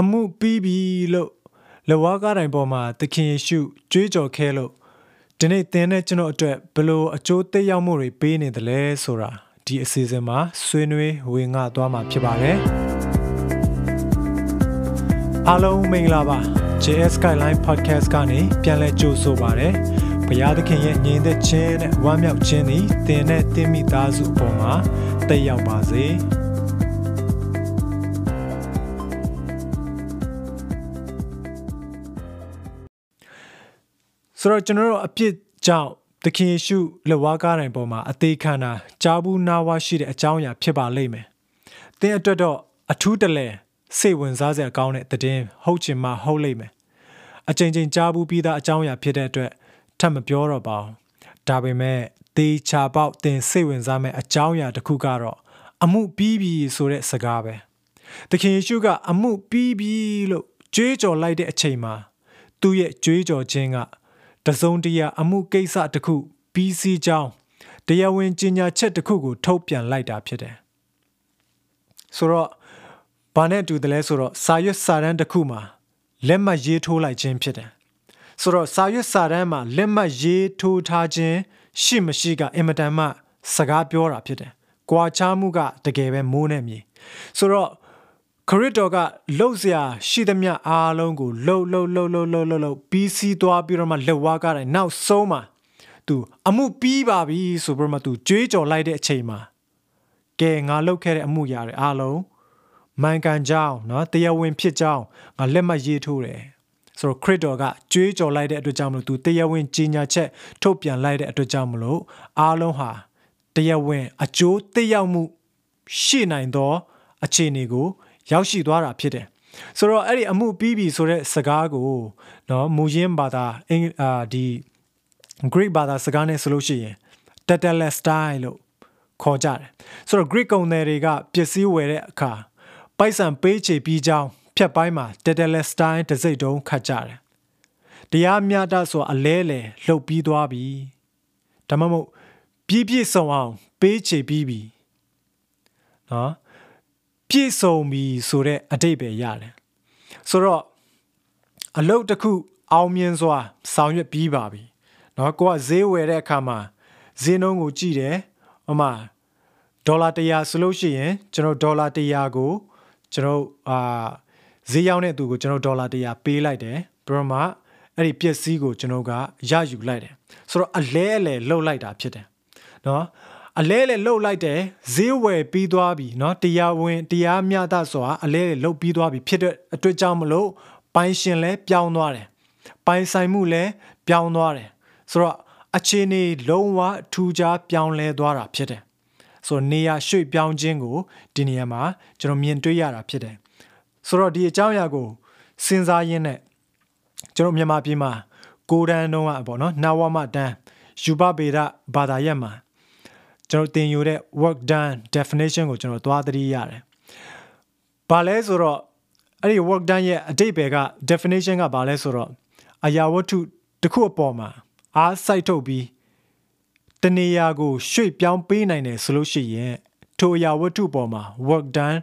အမှုပြီးပြီလို့လဝါကားတိုင်းပေါ်မှာသခင်ယေရှုကြွေးကြော်ခဲလို့ဒီနေ့သင်နဲ့ကျွန်တော်အတွက်ဘလို့အကျိုးသက်ရောက်မှုတွေပေးနေတယ်လဲဆိုတာဒီအစီအစဉ်မှာဆွေးနွေးဝေငှသွားမှာဖြစ်ပါတယ်အားလုံးမင်္ဂလာပါ JS Skyline Podcast ကနေပြန်လည်ကြိုဆိုပါရစေ။ဘုရားသခင်ရဲ့ညီသက်ခြင်းနဲ့ဝမ်းမြောက်ခြင်းသည်သင်နဲ့သင်မိသားစုအပေါ်မှာတက်ရောက်ပါစေ။ ဆိုတော့ကျွန်တော်တို့အပြစ်ကြောင့်သခင်ယေရှုလက်ဝါးကားတိုင်ပေါ်မှာအသေးခံတာကြားဘူးနာဝါရှိတဲ့အကြောင်းအရာဖြစ်ပါလိမ့်မယ်။သင်အတွက်တော့အထူးတလဲစိတ်ဝင်စားစရာကောင်းတဲ့သတင်းဟုတ်ချင်မှဟုတ်လိမ့်မယ်။အချိန်ချင်းကြားဘူးပြီးသားအကြောင်းအရာဖြစ်တဲ့အတွက်ထပ်မပြောတော့ပါဘူး။ဒါပေမဲ့သေချာပေါက်သင်စိတ်ဝင်စားမဲ့အကြောင်းအရာတစ်ခုကတော့အမှုပြီးပြီဆိုတဲ့စကားပဲ။သခင်ယေရှုကအမှုပြီးပြီလို့ကြွေးကြော်လိုက်တဲ့အချိန်မှာသူ့ရဲ့ကြွေးကြော်ခြင်းက တစုံတရာအမှုကိစ္စတစ်ခုပြီးစီးကြောင်းတရားဝင်ကြီးညာချက်တစ်ခုကို ထုတ်ပြန်လိုက်တာဖြစ်တယ်။ဆိုတော့ဘာနဲ့တူတယ်လဲဆိုတော့စာရွက်စာတမ်းတစ်ခုမှာလက်မှတ်ရေးထိုးလိုက်ခြင်းဖြစ်တယ်။ဆိုတော့စာရွက်စာတမ်းမှာလက်မှတ်ရေးထိုးထားခြင်းရှိမရှိကအင်မတန်မှစကားပြောတာဖြစ်တယ်။ကြွာချမှုကတကယ်ပဲမိုးနဲ့မြေ။ဆိုတော့ ခရစ်တော်ကလှုပ်ရှားရှိသမျှအားလုံးကိုလှုပ်လှုပ်လှုပ်လှုပ်လှုပ်လှုပ်ပြီးစီးသွားပြီးတော့မှလက်ဝါးကားတယ်နောက်ဆုံးမှာသူအမှုပြီးပါပြီဆိုပြီးမှသူကြွေးကြော်လိုက်တဲ့အချိန်မှာကဲငါလှုပ်ခဲ့တဲ့အမှုရာတွေအားလုံးမှန်ကန်ကြောင်းနော်တရားဝင်ဖြစ်ကြောင်းငါလက်မှတ်ရေးထိုးတယ်ဆိုတော့ခရစ်တော်ကကြွေးကြော်လိုက်တဲ့အတွက်ကြောင့်မလို့သူတရားဝင်ကြီးညာချက်ထုတ်ပြန်လိုက်တဲ့အတွက်ကြောင့်မလို့အားလုံးဟာတရားဝင်အကျိုးသက်ရောက်မှုရှိနိုင်သောအခြေအနေကို ရောက်ရှိသွားတာဖြစ်တယ်ဆိုတော့အဲ့ဒီအမှုပြီးပြီဆိုတဲ့စကားကိုเนาะမူရင်းဘာသာအင်အာဒီ Greek ဘာသာစကားနဲ့ဆိုလို့ရှိရင် tetelestai လို့ခေါ်ကြတယ်ဆိုတော့ Greek ကုန်သည်တွေကပစ္စည်းဝယ်တဲ့အခါပိုက်ဆံပေးချေပြီးကြောင်းဖြတ်ပိုင်းမှာ tetelestai တစ်စိတ်တုံးခတ်ကြတယ်တရားမျှတဆိုအလဲလေလှုပ်ပြီးသွားပြီဒါမှမဟုတ်ပြည့်ပြည့်စုံအောင်ပေးချေပြီးပြီနော် ပြည့်စုံပြီဆိုတဲ့အတိတ်ပဲရတယ်ဆိုတော့အလုတ်တစ်ခုအောင်မြင်စွာဆောင်ရွက်ပြီးပါပြီเนาะကိုကဈေးဝယ်တဲ့အခါမှာဈေးနှုန်းကိုကြည့်တယ်ဟိုမှာဒေါ်လာ100ဆိုလို့ရှိရင်ကျွန်တော်ဒေါ်လာ100ကိုကျွန်တော်အာဈေးရောက်တဲ့သူကိုကျွန်တော်ဒေါ်လာ100ပေးလိုက်တယ်ပြီးတော့မှအဲ့ဒီပစ္စည်းကိုကျွန်တော်ကရယူလိုက်တယ်ဆိုတော့အလဲအလဲလှုပ်လိုက်တာဖြစ်တယ်เนาะ အလဲလဲလှုပ်လိုက်တယ်ဈေးဝယ်ပြီးသွားပြီเนาะတရားဝင်တရားမျှတစွာအလဲလဲလှုပ်ပြီးသွားပြီဖြစ်တဲ့အတွက်ကြောင့်မလို့ပိုင်ရှင်လဲပြောင်းသွားတယ်ပိုင်ဆိုင်မှုလဲပြောင်းသွားတယ်ဆိုတော့အခြေအနေလုံးဝထူးခြားပြောင်းလဲသွားတာဖြစ်တယ်ဆိုတော့နေရာရွှေ့ပြောင်းခြင်းကိုဒီနေရာမှာကျွန်တော်မြင်တွေ့ရတာဖြစ်တယ်ဆိုတော့ဒီအကြောင်းအရာကိုစဉ်းစားရင်းနဲ့ကျွန်တော်မြန်မာပြည်မှာကိုဒန်တုံးကပေါ့နော်နာဝမတန်ယူပပေဒဘာသာရပ်မှာ ကျွန်တော်သင်ယူတဲ့ work done definition ကိုကျွန်တော်သွားသတိရတယ်။ဘာလဲဆိုတော့အဲ့ဒီ work done ရဲ့အတိတ်ပဲက definition ကဘာလဲဆိုတော့အရာဝတ္ထုတစ်ခုအပေါ်မှာအားစိုက်ထုတ်ပြီးတနေရာကိုရွှေ့ပြောင်းပေးနိုင်တယ်ဆိုလို့ရှိရင်ထိုအရာဝတ္ထုပေါ်မှာ work done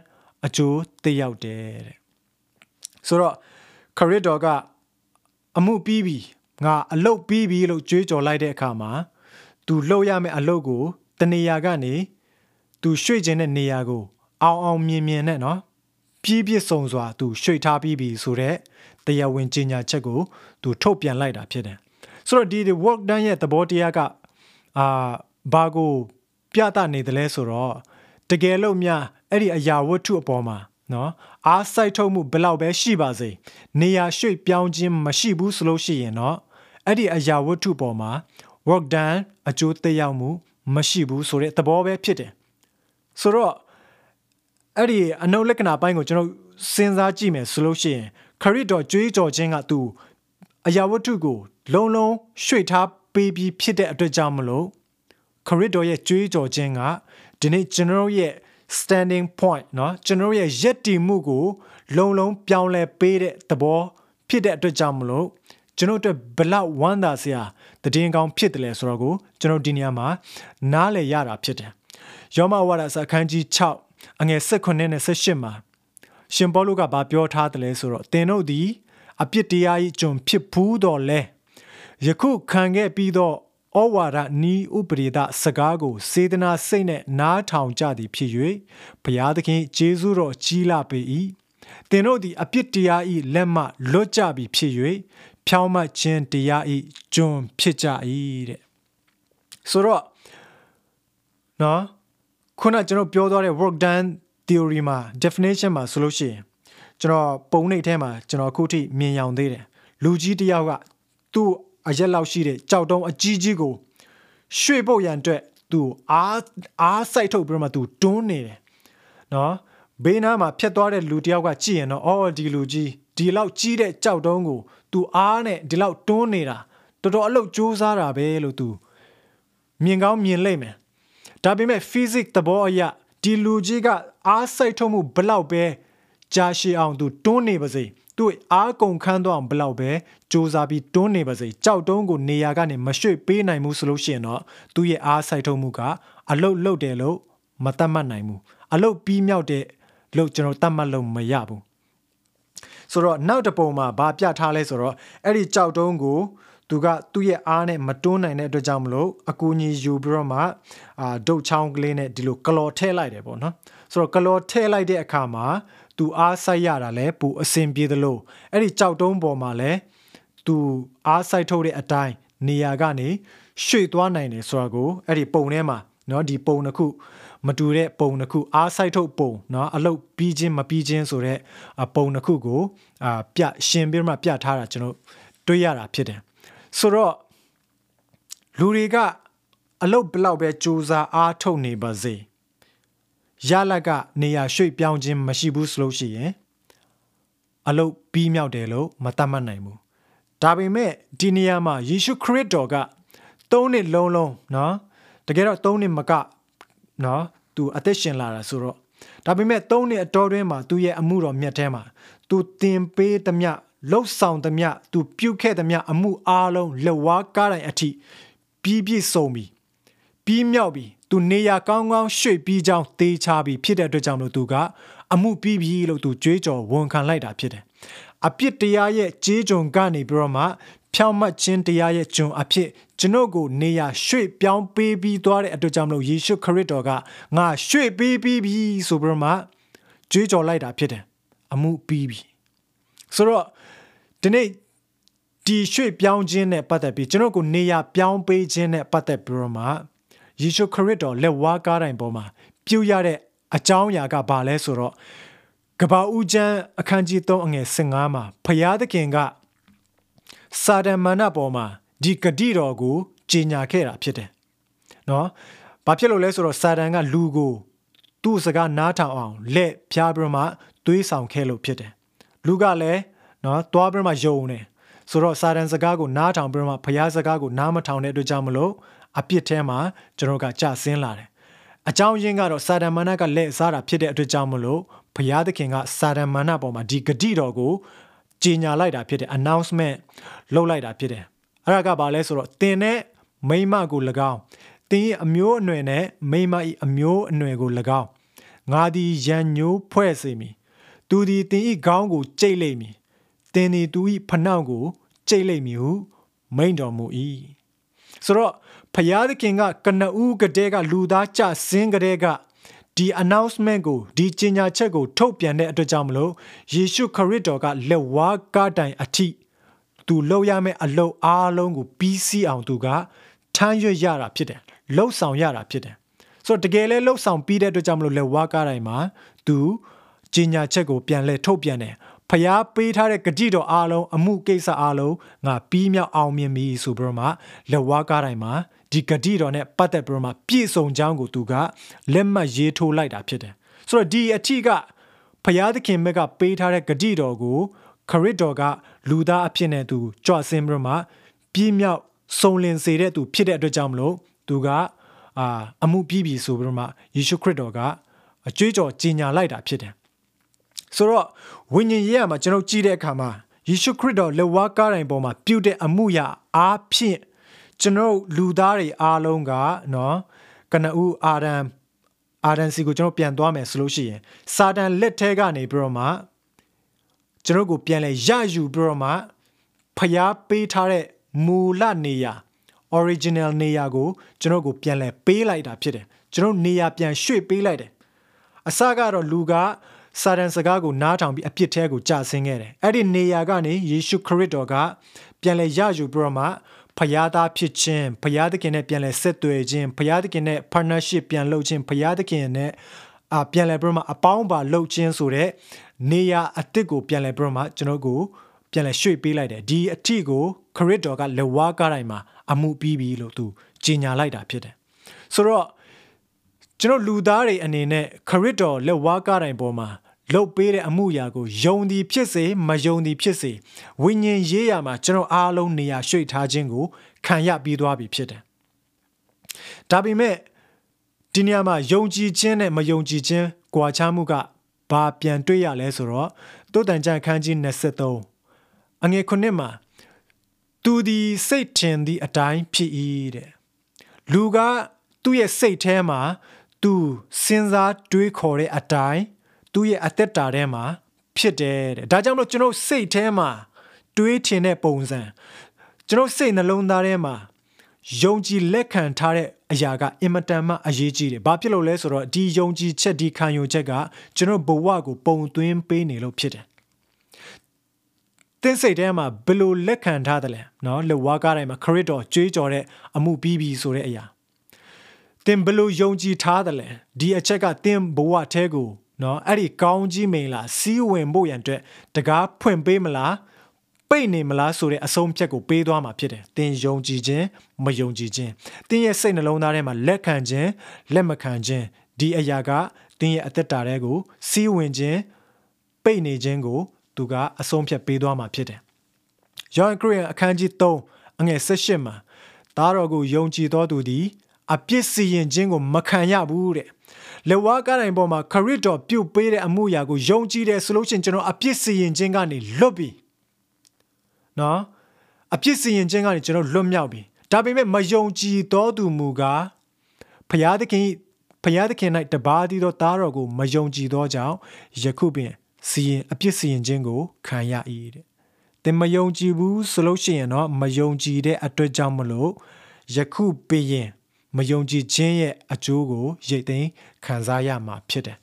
အကျိုးသက်ရောက်တယ်တဲ့။ဆိုတော့ career တော်ကအမှုပြီးပြီငါအလုပ်ပြီးပြီလို့ကြွေးကြော်လိုက်တဲ့အခါမှာသူလှုပ်ရမယ့်အလုပ်ကို တနေရာကနေသူရွှေ့ခြင်းတဲ့နေရာကို အောင်အောင်မြင်မြင်နဲ့နော်ပြည့်ပြည့်စုံစွာသူရွှေ့ထားပြီးပြီဆိုတော့တရားဝင်ကြီးညာချက်ကိုသူထုတ်ပြန်လိုက်တာဖြစ်တယ်ဆိုတော့ဒီ work done ရဲ့သဘောတရားကအာဘာကိုပြသနေတယ်လဲဆိုတော့တကယ်လို့များအဲ့ဒီအရာဝတ္ထုအပေါ်မှာနော်အားစိုက်ထုတ်မှုဘယ်လောက်ပဲရှိပါစေနေရာရွှေ့ပြောင်းခြင်းမရှိဘူးဆိုလို့ရှိရင်တော့အဲ့ဒီအရာဝတ္ထုပေါ်မှာ work done အကျိုးသက်ရောက်မှု မရှိဘူးဆိုတဲ့သဘောပဲဖြစ်တယ်ဆိုတော့အဲ့ဒီအနုလက္ခဏာပိုင်းကိုကျွန်တော်စဉ်းစားကြည့်မယ်ဆိုလို့ရှိရင်ခရစ်တော်ကြွေးကြော်ခြင်းကသူအရာဝတ္ထုကို လုံလုံရွှေ့ထားပေးပြီးဖြစ်တဲ့အတွက်ကြောင့်မလို့ခရစ်တော်ရဲ့ကြွေးကြော်ခြင်းကဒီနေ့ကျွန်တော်ရဲ့ standing point เนาะကျွန်တော်ရဲ့ယက်တီမှုကို လုံလုံပြောင်းလဲပေးတဲ့သဘောဖြစ်တဲ့အတွက်ကြောင့်မလို့ကျွန်တော်တို့ဘလောက်ဝမ်းသာစရာ တည်င်းကောင်းဖြစ်တယ်လဲဆိုတော့ကိုကျွန်တော်ဒီနေရာမှာနားလည်ရတာဖြစ်တယ်။ယောမဝါဒစာအခန်းကြီး6အငယ်16နဲ့18မှာရှင်ပေါလုကဘာပြောထားတယ်လဲဆိုတော့သင်တို့သည်အပြစ်တရား၏ကျွန်ဖြစ်ဘူးတော်လဲယခုခံခဲ့ပြီးတော့ဩဝါဒနီးဥပရိဒစကားကိုစေတနာစိတ်နဲ့နားထောင်ကြသည်ဖြစ်၍ဘုရားသခင်ဂျေဇုတော်ကြီးလာပေ၏သင်တို့သည်အပြစ်တရား၏လက်မှလွတ်ကြပြီဖြစ်၍ ဖြောင်းမတ်ခြင်းတရား၏ကျွန်ဖြစ်ကြ၏တဲ့ဆိုတော့နော်ခုနကျွန်တော်ပြောသွားတဲ့ work done theory မှာ definition မှာဆိုလို့ရှိရင်ကျွန်တော်ပုံနှိပ်ထဲမှာကျွန်တော်အခုထိမြင်ရောင်သေးတယ်လူကြီးတယောက်ကသူ့အရက်လောက်ရှိတဲ့ကြောက်တုံးအကြီးကြီးကိုရွှေ့ဖို့ရန်အတွက်သူအားအားစိုက်ထုတ်ပြီးမှသူတွန်းနေတယ်နော်ဘေးနားမှာဖြတ်သွားတဲ့လူတယောက်ကကြည့်ရင်တော့အော်ဒီလူကြီး ဒီလောက်ကြီးတဲ့ကြောက်တုံးကိုသူအားနဲ့ဒီလောက်တွန်းနေတာတော်တော်အလုပ်ကြိုးစားတာပဲလို့သူမြင်ကောင်းမြင်လိမ့်မယ်ဒါပေမဲ့ physics သဘောအရဒီလူကြီးကအားစိုက်ထုတ်မှုဘလောက်ပဲကြာရှည်အောင်သူတွန်းနေပါစေသူအားကုန်ခန်းတော့ဘလောက်ပဲစူးစမ်းပြီးတွန်းနေပါစေကြောက်တုံးကိုနေရာကနေမရွှေ့ပေးနိုင်ဘူးဆိုလို့ရှိရင်တော့သူ့ရဲ့အားစိုက်ထုတ်မှုကအလုတ်လုတ်တယ်လို့မတတ်မှတ်နိုင်ဘူးအလုတ်ပြီးမြောက်တဲ့လို့ကျွန်တော်တတ်မှတ်လို့မရဘူး ဆိုတော့နောက်တစ်ပုံမှာဗာပြထားလဲဆိုတော့အဲ့ဒီကြောက်တုံးကိုသူကသူ့ရဲ့အားနဲ့မတွန်းနိုင်တဲ့အတွက်ကြောင့်မလို့အကူကြီးယူပြီးတော့မှအာဒုတ်ချောင်းကလေးနဲ့ဒီလိုကလော်ထဲလိုက်တယ်ပေါ့နော်ဆိုတော့ကလော်ထဲလိုက်တဲ့အခါမှာသူအားဆိုင်ရတာလဲပူအစင်ပြေသလိုအဲ့ဒီကြောက်တုံးပေါ်မှာလဲသူအားဆိုင်ထုတ်တဲ့အတိုင်းနေရာကနေရွှေ့သွားနိုင်တယ်ဆိုတာကိုအဲ့ဒီပုံထဲမှာเนาะဒီပုံတစ်ခု မတူတဲ့ပုံတစ်ခုအားဆိုင်ထုတ်ပုံเนาะအလုတ်ပြီးချင်းမပြီးချင်းဆိုတဲ့ပုံတစ်ခုကိုအာပြရှင်ပြီးမှပြထားတာကျွန်တော်တွေ့ရတာဖြစ်တယ်ဆိုတော့လူတွေကအလုတ်ဘလောက်ပဲစူးစမ်းအားထုတ်နေပါစေရလတ်ကနေရာရွှေ့ပြောင်းခြင်းမရှိဘူးဆိုလို့ရှိရင်အလုတ်ပြီးမြောက်တယ်လို့မသတ်မှတ်နိုင်ဘူးဒါပေမဲ့ဒီနေရာမှာယေရှုခရစ်တော်ကသုံးနှစ်လုံးလုံးเนาะတကယ်တော့သုံးနှစ်မက နော်သူအသက်ရှင်လာတာဆိုတော့ဒါပေမဲ့၃နှစ်အတော်တွင်းမှာသူရဲ့အမှုတော်မြတ်ထဲမှာသူတင်ပေးသမျှလှုပ်ဆောင်သမျှသူပြုခဲ့သမျှအမှုအားလုံးလက်ဝါးကားတိုင်းအထိပြီးပြည့်စုံပြီပြီးမြောက်ပြီသူနေရာကောင်းကောင်းရွှေ့ပြီးကြောင်းတေးချပြီးဖြစ်တဲ့အတွက်ကြောင့်လို့သူကအမှုပြီးပြီလို့သူကြွေးကြော်ဝန်ခံလိုက်တာဖြစ်တယ်အပြစ်တရားရဲ့ကြေးကြုံကနေပြီးတော့မှ ဖြောင့်မတ်ခြင်းတရားရဲ့ဂျုံအဖြစ်ကျွန်ုပ်ကိုနေရရွှေ့ပြောင်းပေးပြီးသွားတဲ့အတွက်ကြောင့်မလို့ယေရှုခရစ်တော်ကငါရွှေ့ပေးပြီးပြီဆိုပြီးတော့မှကြွေးကြော်လိုက်တာဖြစ်တယ်အမှုပြီးပြီဆိုတော့ဒီနေ့ဒီရွှေ့ပြောင်းခြင်းနဲ့ပတ်သက်ပြီးကျွန်တော်ကိုနေရပြောင်းပေးခြင်းနဲ့ပတ်သက်ပြီးတော့မှယေရှုခရစ်တော်လက်ဝါးကားတိုင်းပေါ်မှာပြုရတဲ့အကြောင်းအရာကဘာလဲဆိုတော့ကဘာဦးကျမ်းအခန်းကြီး3အငယ်15မှာဖျားသခင်က စာဒမဏပေါ်မှာဒီဂတိတော်ကိုကြီးညာခဲ့တာဖြစ်တယ်။နော်။ဘာဖြစ်လို့လဲဆိုတော့စာဒန်ကလူကိုသူ့စကားနားထောင်အောင်လက်ဖြားပြီးမှသွေးဆောင်ခဲ့လို့ဖြစ်တယ်။လူကလည်းနော်သွားပြီးမှယုံတယ်။ဆိုတော့စာဒန်စကားကိုနားထောင်ပြီးမှဖျားစကားကိုနားမထောင်တဲ့အတွက်ကြောင့်မလို့အပြစ်ထဲမှာကျွန်တော်ကကြဆင်းလာတယ်။အကြောင်းရင်းကတော့စာဒန်မာနကလက်စားတာဖြစ်တဲ့အတွက်ကြောင့်မလို့ဘုရားသခင်ကစာဒန်မာနပေါ်မှာဒီဂတိတော်ကို ကြီးညာလိုက်တာဖြစ်တယ် announcement လုပ်လိုက်တာဖြစ်တယ်။အဲ့ဒါကဘာလဲဆိုတော့တင်တဲ့မိမကို၎င်းတင်ရဲ့အမျိုးအနွယ်နဲ့မိမ၏အမျိုးအနွယ်ကို၎င်းငါသည်ရန်ညိုးဖွဲ့စေမည်။သူသည်တင်၏ခေါင်းကိုကြိတ်လိမ့်မည်။တင်သည်သူ၏ဖနှောက်ကိုကြိတ်လိမ့်မည်ဟုမိန်တော်မူ၏။ဆိုတော့ဖျားသခင်ကကနဦးကတဲ့ကလူသားကြဆင်းကတဲ့က ဒီ announcement ကိုဒီကြေညာချက်ကို ထုတ်ပြန်တဲ့အတွက်ကြောင့်မလို့ယေရှုခရစ်တော်ကလက်ဝါးကားတိုင်အထိသူလုပ်ရမယ့်အလုပ်အားလုံးကိုပြီးစီးအောင်သူကထမ်းရွက်ရတာဖြစ်တယ်လှုပ်ဆောင်ရတာဖြစ်တယ်ဆိုတော့တကယ်လဲလှုပ်ဆောင်ပြီးတဲ့အတွက်ကြောင့်မလို့လက်ဝါးကားတိုင်မှာသူကြေညာချက်ကိုပြန်လဲထုတ်ပြန်တယ်ဖျားပေးထားတဲ့ဂတိတော်အားလုံးအမှုကိစ္စအားလုံးငါပြီးမြောက်အောင်မြင်ပြီဆိုပြီးတော့မှလက်ဝါးကားတိုင်မှာ ဒီဂတိတော်နဲ့ပတ်သက်ပြီးတော့မှပြည့်စုံကြောင်းကိုသူကလက်မှတ်ရေးထိုးလိုက်တာဖြစ်တယ်ဆိုတော့ဒီအထီးကဖျားသခင်ဘက်ကပေးထားတဲ့ဂတိတော်ကိုခရစ်တော်ကလူသားအဖြစ်နဲ့သူကြွဆင်းပြီးတော့မှပြည့်မြောက်စုံလင်စေတဲ့သူဖြစ်တဲ့အတွက်ကြောင့်မလို့သူကအာအမှုပြီးပြီဆိုပြီးတော့မှယေရှုခရစ်တော်ကအကျွေးကြော်ကြီးညာလိုက်တာဖြစ်တယ်ဆိုတော့ဝိညာဉ်ရေးရမှာကျွန်တော်ကြည့်တဲ့အခါမှာယေရှုခရစ်တော်လက်ဝါးကားတိုင်ပေါ်မှာပြုတဲ့အမှုရာအားဖြင့် ကျွန်တော်လူသားတွေအားလုံးကနော်ကနဦးအာဒမ်အာဒန်စီကိုကျွန်တော်ပြန်သွားမယ်ဆိုလို့ရှိရင်စာတန်လက်ထဲကနေပြီးတော့မှကျွန်တော်ကိုပြန်လဲရယူပြီးတော့မှဖျားပေးထားတဲ့မူလနေရာ original နေရာကိုကျွန်တော်ကိုပြန်လဲပေးလိုက်တာဖြစ်တယ်ကျွန်တော်နေရာပြန်ရွှေ့ပေးလိုက်တယ်အစကတော့လူကစာတန်စကားကိုနားထောင်ပြီးအပြစ်ထဲကိုကြာဆင်းခဲ့တယ်အဲ့ဒီနေရာကနေယေရှုခရစ်တော်ကပြန်လဲရယူပြီးတော့မှ ဖယားသားဖြစ်ခြင်းဖယားသခင်နဲ့ပြန်လဲဆက်သွယ်ခြင်းဖယားသခင်နဲ့ partnership ပြန်လုပ်ခြင်းဖယားသခင်နဲ့အာပြန်လဲပြီးတော့မှအပေါင်းပါလုပ်ခြင်းဆိုတဲ့နေရာအစ်စ်ကိုပြန်လဲပြီးတော့မှကျွန်တော်ကိုပြန်လဲရွှေ့ပေးလိုက်တယ်ဒီအထီကိုခရစ်တော်ကလက်ဝါးကားတိုင်းမှာအမှုပြီးပြီလို့သူကြီးညာလိုက်တာဖြစ်တယ်ဆိုတော့ကျွန်တော်လူသားတွေအနေနဲ့ခရစ်တော်လက်ဝါးကားတိုင်းပေါ်မှာ လှုပ်ပေးတဲ့အမှုရာကိုယုံသည်ဖြစ်စေမယုံသည်ဖြစ်စေဝိညာဉ်ရေးရာမှာကျွန်တော်အားလုံးနေရာရွှေ့ထားခြင်းကိုခံရပြီးသွားပြီဖြစ်တယ်။ဒါပေမဲ့ဒီနေရာမှာယုံကြည်ခြင်းနဲ့မယုံကြည်ခြင်းကွာခြားမှုကဘာပြန်တွေ့ရလဲဆိုတော့တုတ်တန်ကြခန်းကြီး23အငယ်ခုနှစ်မှာသူသည်စိတ်ထင်သည့်အတိုင်းဖြစ်၏တဲ့လူကသူ့ရဲ့စိတ်ထဲမှာသူစဉ်းစားတွေးခေါ်တဲ့အတိုင်း သူ့ရဲ့အသက်တာထဲမှာဖြစ်တယ်တဲ့ဒါကြောင့်မလို့ကျွန်တော်စိတ်ထဲမှာတွေးထင်တဲ့ပုံစံကျွန်တော်စိတ်နှလုံးသားထဲမှာယုံကြည်လက်ခံထားတဲ့အရာကအင်မတန်မှအရေးကြီးတယ်။ဘာဖြစ်လို့လဲဆိုတော့ဒီယုံကြည်ချက်ဒီခံယူချက်ကကျွန်တော်ဘဝကိုပုံသွင်းပေးနေလို့ဖြစ်တယ်။သင်စိတ်ထဲမှာဘယ်လိုလက်ခံထားတယ်လဲ။နော်လက်ဝါးကားတိုင်းမှာခရစ်တော်ကြွေးကြော်တဲ့အမှုပြီးပြီဆိုတဲ့အရာ။သင်ဘယ်လိုယုံကြည်ထားတယ်လဲ။ဒီအချက်ကသင်ဘဝထဲကို နော်အဲ့ဒီကောင်းကြီးမိန်လားစီးဝင်ဖို့ရန်အတွက်တကားဖွင့်ပေးမလားပိတ်နေမလားဆိုတဲ့အဆုံးဖြတ်ကိုပေးသွားမှာဖြစ်တယ်။သင်ယုံကြည်ခြင်းမယုံကြည်ခြင်းသင်ရဲ့စိတ်နှလုံးသားထဲမှာလက်ခံခြင်းလက်မခံခြင်းဒီအရာကသင်ရဲ့အသက်တာထဲကိုစီးဝင်ခြင်းပိတ်နေခြင်းကိုသူကအဆုံးဖြတ်ပေးသွားမှာဖြစ်တယ်။ယောဟန်ခရစ်ယာန်အခန်းကြီး3အငယ်18မှာသားတော်ကိုယုံကြည်တော်သူသည်အပြစ်စီရင်ခြင်းကိုမခံရဘူးတဲ့ လက်ဝါးကားတိုင်းပေါ်မှာခရစ်တော်ပြုတ်ပေးတဲ့အမှုရာကိုယုံကြည်တယ်ဆိုလို့ရှိရင်ကျွန်တော်အပြစ်စီရင်ခြင်းကနေလွတ်ပြီနော်အပြစ်စီရင်ခြင်းကနေကျွန်တော်လွတ်မြောက်ပြီဒါပေမဲ့မယုံကြည်တော်သူမူကားဖျားသခင်ဖျားသခင်၌တပါးသီးသောသားတော်ကိုမယုံကြည်သောကြောင့်ယခုပင်စီရင်အပြစ်စီရင်ခြင်းကိုခံရ၏တဲ့သင်မယုံကြည်ဘူးဆိုလို့ရှိရင်တော့မယုံကြည်တဲ့အတွက်ကြောင့်မလို့ယခုပင် မယုံကြည်ခြင်းရဲ့အကျိုးကိုရိတ်သိမ်းခံစားရမှာဖြစ်တယ်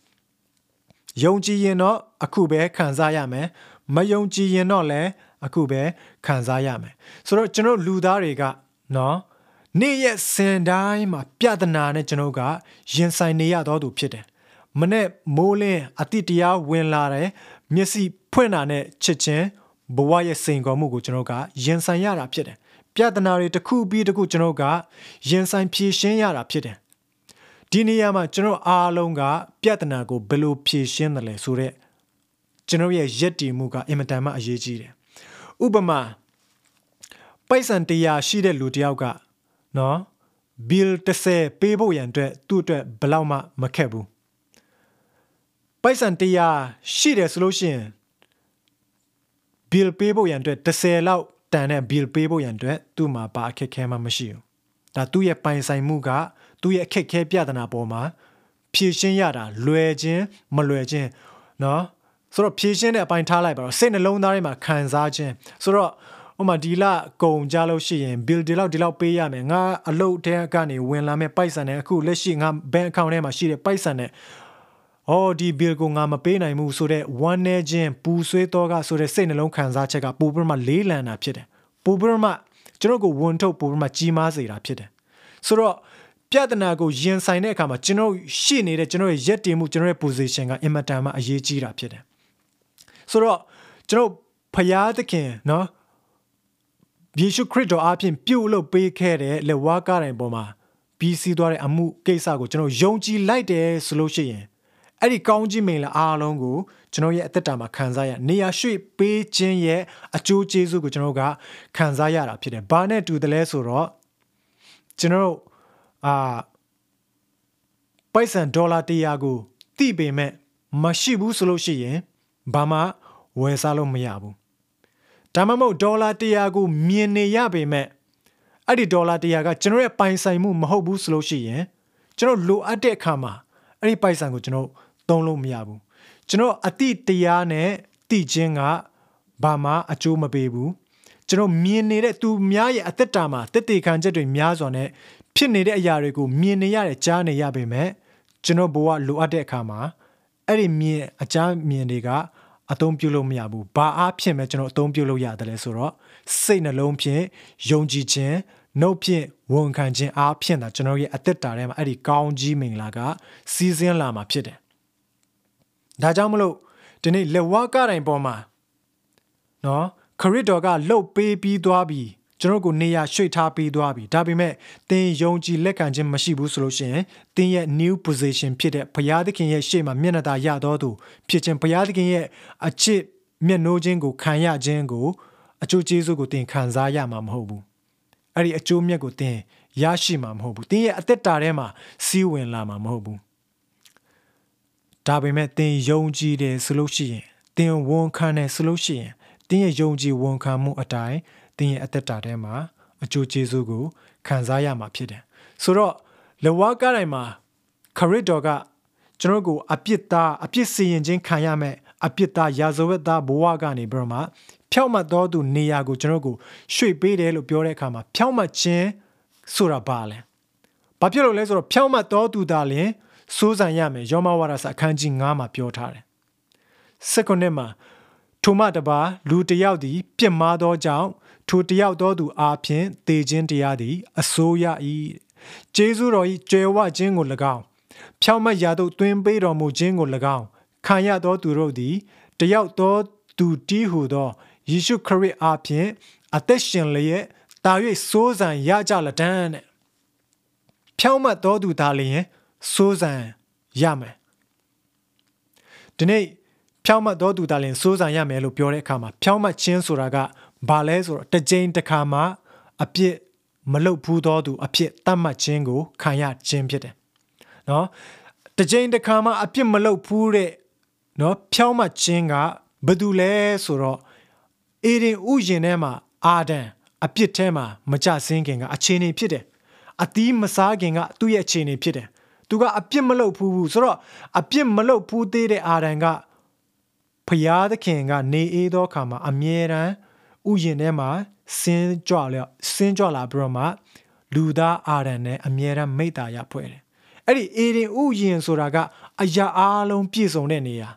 ။ယုံကြည်ရင်တော့အခုပဲခံစားရမယ်။မယုံကြည်ရင်တော့လည်းအခုပဲခံစားရမယ်။ဆိုတော့ကျွန်တော်လူသားတွေကနော်နေ့ရက်စင်တိုင်းမှာပြဿနာနဲ့ကျွန်တော်ကရင်ဆိုင်နေရတော့သူဖြစ်တယ်။မနဲ့မိုးလင်းအတိတရားဝင်လာတယ်မျက်စိဖွင့်တာနဲ့ချစ်ချင်းဘဝရဲ့စိန်ခေါ်မှုကိုကျွန်တော်ကရင်ဆိုင်ရတာဖြစ်တယ်။ ပြဿနာတွေတစ်ခုပြီးတစ်ခုကျွန်တော်ကရင်ဆိုင်ဖြေရှင်းရတာဖြစ်တယ်ဒီနေရာမှာကျွန်တော်အားလုံးကပြဿနာကိုဘယ်လိုဖြေရှင်းတယ်လဲဆိုတော့ကျွန်တော်ရဲ့ယက်တီမှုကအင်မတန်မှအရေးကြီးတယ်ဥပမာပိုက်ဆံတရားရှိတဲ့လူတယောက်ကနော် bill 30ပေးဖို့ရန်အတွက်သူ့အတွက်ဘယ်လောက်မှမခက်ဘူးပိုက်ဆံတရားရှိတယ်ဆိုလို့ရှိရင် bill ပေးဖို့ရန်အတွက်30လောက် တန်တဲ့ bill ပေးဖို့ရန်အတွက်သူ့မှာပါအခက်ခဲမှမရှိဘူးဒါသူ့ရဲ့ပိုင်ဆိုင်မှုကသူ့ရဲ့အခက်ခဲပြဿနာပေါ်မှာဖြည့်ရှင်းရတာလွယ်ခြင်းမလွယ်ခြင်းเนาะဆိုတော့ဖြည့်ရှင်းတဲ့အပိုင်းထားလိုက်ပါတော့စိတ်နှလုံးသားထဲမှာခံစားခြင်းဆိုတော့ဟိုမှာဒီလကုံကြလို့ရှိရင် bill ဒီလောက်ဒီလောက်ပေးရမယ်ငါအလုပ်တဲကနေဝင်လာမဲ့ပိုက်ဆံနဲ့အခုလက်ရှိငါ bank account ထဲမှာရှိတဲ့ပိုက်ဆံနဲ့ အော်ဒီ bill ကိုငါမပေးနိုင်ဘူးဆိုတော့ one နဲ့ချင်းပူဆွေးတော့ကဆိုတဲ့စိတ်နှလုံးခံစားချက်ကပိုပြီးမှလေးလံတာဖြစ်တယ်ပိုပြီးမှကျွန်တော်ကိုဝန်ထုတ်ပိုပြီးမှကြီးမားစေတာဖြစ်တယ်ဆိုတော့ပြဿနာကိုရင်ဆိုင်တဲ့အခါမှာကျွန်တော်ရှိနေတဲ့ကျွန်တော်ရဲ့ရက်တင်မှုကျွန်တော်ရဲ့ position ကအင်မတန်မှအရေးကြီးတာဖြစ်တယ်ဆိုတော့ကျွန်တော်ဖယားသခင်နော်ယေရှုခရစ်တော်အပြင်ပြုတ်လို့ပေးခဲ့တဲ့လက်ဝါးကားတိုင်ပေါ်မှာပြီးစီးသွားတဲ့အမှုကိစ္စကိုကျွန်တော်ယုံကြည်လိုက်တယ်ဆိုလို့ရှိရင် အဲ့ဒီကောင်းကြီးမင်္ဂလာအားလုံးကိုကျွန်တော်ရဲ့အသက်တာမှာခံစားရနေရာရွှေ့ပေးခြင်းရဲ့အကျိုးကျေးဇူးကိုကျွန်တော်ကခံစားရတာဖြစ်တယ်။ဘာနဲ့တူတယ်လဲဆိုတော့ကျွန်တော်အာပိုက်ဆန်ဒေါ်လာ100ကိုတိပေမဲ့မရှိဘူးဆိုလို့ရှိရင်ဘာမှဝယ်စားလို့မရဘူး။ဒါမှမဟုတ်ဒေါ်လာ100ကိုမြင်နေရပေမဲ့အဲ့ဒီဒေါ်လာ100ကကျွန်တော်ရဲ့ပိုင်ဆိုင်မှုမဟုတ်ဘူးဆိုလို့ရှိရင်ကျွန်တော်လိုအပ်တဲ့အခါမှာအဲ့ဒီပိုက်ဆံကိုကျွန်တော် သုံးလို့မရဘူးကျွန်တော်အတိတရားနဲ့တိချင်းကဘာမှအကျိုးမပေးဘူးကျွန်တော်မြင်နေတဲ့သူများရဲ့အသက်တာမှာတက်တေခံချက်တွေများစွာနဲ့ဖြစ်နေတဲ့အရာတွေကိုမြင်နေရတယ်ကြားနေရပေမဲ့ကျွန်တော်ဘဝလိုအပ်တဲ့အခါမှာအဲ့ဒီမြင်အကြမ်းမြင်တွေကအသုံးပြုလို့မရဘူးဘာအားဖြင့်ပဲကျွန်တော်အသုံးပြုလို့ရတယ်လဲဆိုတော့စိတ်နှလုံးဖြင့်ယုံကြည်ခြင်းနှုတ်ဖြင့်ဝန်ခံခြင်းအားဖြင့်သာကျွန်တော်ရဲ့အသက်တာထဲမှာအဲ့ဒီကောင်းကြီးမင်္ဂလာကစီးဆင်းလာမှာဖြစ်တယ် ဒါကြောင့်မလို့ဒီနေ့လက်ဝါးကတိုင်ပေါ်မှာနော်ခရစ်တော်ကလှုပ်ပေးပြီးသွားပြီကျွန်တော်ကိုနေရာရွှေ့ထားပေးသွားပြီဒါပေမဲ့သင်ယုံကြည်လက်ခံခြင်းမရှိဘူးဆိုလို့ရှိရင်သင်ရဲ့ new position ဖြစ်တဲ့ဘုရားသခင်ရဲ့ရှေ့မှာမျက်နှာသာရတော်သူဖြစ်ခြင်းဘုရားသခင်ရဲ့အချစ်မျက်နှိုးခြင်းကိုခံရခြင်းကိုအကျိုးကျေးဇူးကိုသင်ခံစားရမှာမဟုတ်ဘူးအဲ့ဒီအကျိုးမြတ်ကိုသင်ရရှိမှာမဟုတ်ဘူးသင်ရဲ့အသက်တာထဲမှာစီးဝင်လာမှာမဟုတ်ဘူး ဒါပေမဲ့သင်ယုံကြည်တယ်ဆိုလို့ရှိရင်သင်ဝန်ခံတယ်ဆိုလို့ရှိရင်သင်ရဲ့ယုံကြည်ဝန်ခံမှုအတိုင်းသင်ရဲ့အသက်တာထဲမှာအကျိုးကျေးဇူးကိုခံစားရမှာဖြစ်တယ်ဆိုတော့လဝါကားတိုင်းမှာခရစ်တော်ကကျွန်တော်ကိုအပြစ်သားအပြစ်စီရင်ခြင်းခံရမယ်အပြစ်သားရာဇဝတ်သားဘဝကနေပြီးတော့မှဖြောက်မှတ်တော်သူနေရာကိုကျွန်တော်ကိုရွှေ့ပေးတယ်လို့ပြောတဲ့အခါမှာဖြောက်မှတ်ခြင်းဆိုတာဘာလဲဘာဖြစ်လို့လဲဆိုတော့ဖြောက်မှတ်တော်သူသားလင် စိုးစံရမယ်ယောမဝါဒစာအခန်းကြီး9မှာပြောထားတယ်စက္ကန့်မှာထိုမှတပါလူတယောက်သည် ပြစ်မှားသောကြောင့်ထိုတယောက်သောသူအားဖြင့်တေခြင်းတရားသည် အစိုးရ၏ကျေးဇူးတော်၏ကြွယ်ဝခြင်းကို၎င်းဖြောင့်မတ်ရာသို့တွင်ပေးတော်မူခြင်းကို၎င်းခံရသောသူတို့သည်တယောက်သောသူတီးဟုသောယေရှုခရစ်အားဖြင့်အသက်ရှင်လျက်တာ၍စိုးစံရကြလတန်းတဲ့ဖြောင့်မတ်သောသူသားလျင် စိုးစံရမယ်ဒီနေ့ဖြောင့်မတ်သောသူသားလျင်စိုးစံရမယ်လို့ပြောတဲ့အခါမှာဖြောင့်မတ်ခြင်းဆိုတာကဘာလဲဆိုတော့တစ်ကြိမ်တစ်ခါမှအပြစ်မလုပ်ဘူးသောသူအဖြစ်တတ်မှတ်ခြင်းကိုခံရခြင်းဖြစ်တယ်။နော်တစ်ကြိမ်တစ်ခါမှအပြစ်မလုပ်ဘူးတဲ့နော်ဖြောင်းမှတ်ခြင်းကဘာတူလဲဆိုတော့အေဒင်ဥယျင်ထဲမှာအာဒံအပြစ်ထဲမှာမကြဆင်းခင်ကအခြေအနေဖြစ်တယ်။အသီးမစားခင်ကသူ့ရဲ့အခြေအနေဖြစ်တယ်။ သူကအပြစ်မလုပ်ဘူးဆိုတော့အပြစ်မလုပ်ဘူးသေးတဲ့အာဒံကဖျားသခင်ကနေအေးသောအခါမှာအမြဲတမ်းဥယျင်ထဲမှာဆင်းကြွလျော့ဆင်းကြွလာပြီးတော့မှလူသားအာရန်နဲ့အမြဲတမ်းမိတ္တာရဖွဲ့တယ်အဲ့ဒီအေဒင်ဥယျင်ဆိုတာကအရာအားလုံးပြည့်စုံတဲ့နေရာ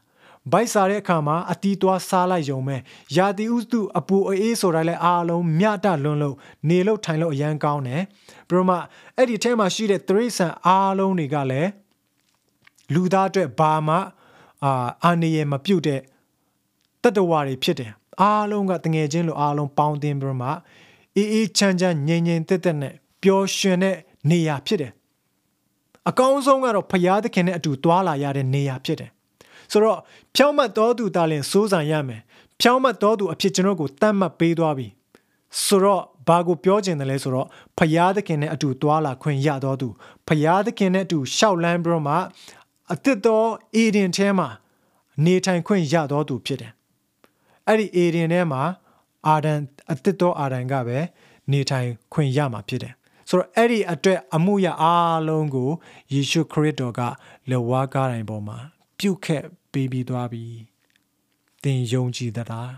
ဘိုက်စားတဲ့အခါမှာအတီးသွားစားလိုက်ရုံပဲယာတိဥတုအပူအေးဆိုတာလည်းအားလုံးမြတ်တလွန်းလို့နေလို့ထိုင်လို့အရန်ကောင်းတယ်ပြီးတော့မှအဲ့ဒီထဲမှာရှိတဲ့သရိษံအားလုံးတွေကလည်းလူသားအတွက်ဘာမှအာအာနေရမပြုတ်တဲ့တတ္တဝါတွေဖြစ်တယ်အားလုံးကတငယ်ချင်းလိုအားလုံးပေါင်းတင်ပြီးမှအေးအေးချမ်းချမ်းငြိမ်ငြိမ်သက်သက်နဲ့ပျော်ရွှင်တဲ့နေရာဖြစ်တယ်အကောင်းဆုံးကတော့ဖရာသခင်နဲ့အတူသွားလာရတဲ့နေရာဖြစ်တယ် ဆိုတော့ဖြောင်းမတ်တော်သူတာလင်စိုးစံရမယ်ဖြောင်းမတ်တော်သူအဖြစ်ကျွန်တော်ကိုတတ်မှတ်ပေးသွားပြီဆိုတော့ဘာကိုပြောချင်တယ်လဲဆိုတော့ဖရာသခင်နဲ့အတူသွားလာခွင့်ရတော်သူဖရာသခင်နဲ့အတူရှောက်လန်းပြီးတော့မှအသစ်တော်အေဒင်ထဲမှာနေထိုင်ခွင့်ရတော်သူဖြစ်တယ်အဲ့ဒီအေဒင်ထဲမှာအာဒန်အသစ်တော်အာဒန်ကပဲနေထိုင်ခွင့်ရမှာဖြစ်တယ်ဆိုတော့အဲ့ဒီအတွက်အမှုရအားလုံးကိုယေရှုခရစ်တော်ကလက်ဝါးကားတိုင်းပေါ်မှာ ပြုတ်ခက်ပေးပြီးသွားပြီသင်ယုံကြည်သလား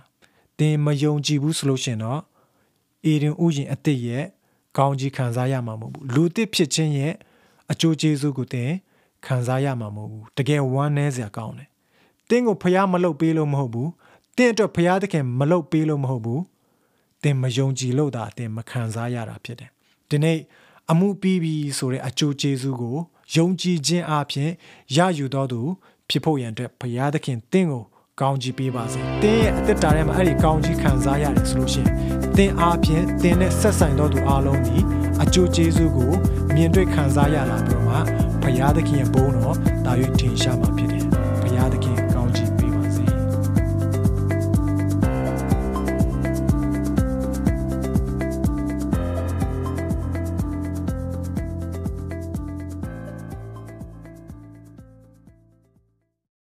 သင်မယုံကြည်ဘူးဆိုလို့ရှင်တော့အေဒင်ဥယျင်အသစ်ရဲ့ကောင်းကြီးခံစားရမှာမဟုတ်ဘူးလူသစ်ဖြစ်ခြင်းရဲ့အကျိုးကျေးဇူးကိုသင်ခံစားရမှာမဟုတ်ဘူးတကယ်ဝမ်းနည်းစရာကောင်းတယ်တင်းကိုဖျားမလုပ်ပေးလို့မဟုတ်ဘူးတင်းအတွက်ဘုရားသခင်မလုပ်ပေးလို့မဟုတ်ဘူးတင်းမယုံကြည်လို့သာတင်းမခံစားရတာဖြစ်တယ်ဒီနေ့အမှုပြီးပြီဆိုတဲ့အကျိုးကျေးဇူးကိုယုံကြည်ခြင်းအပြင်ရယူတော်သူ ဖြစ်ဖို့ရန်အတွက်ဘုရားသခင်တင်းကိုကောင်းကြီးပေးပါစေ။တင်းရဲ့အသက်တာထဲမှာအဲ့ဒီကောင်းကြီးခံစားရတယ်ဆိုလို့ရှိရင်တင်းအားဖြင့်တင်းနဲ့ဆက်ဆိုင်တော်သူအားလုံးဒီအကျိုးကျေးဇူးကိုမြင်တွေ့ခံစားရလာပြီးတော့မှဘုရားသခင်ရဲ့ဘုန်းတော်ဒါရွေးထင်ရှားမှာဖြစ်တယ်။ဘုရားသခင်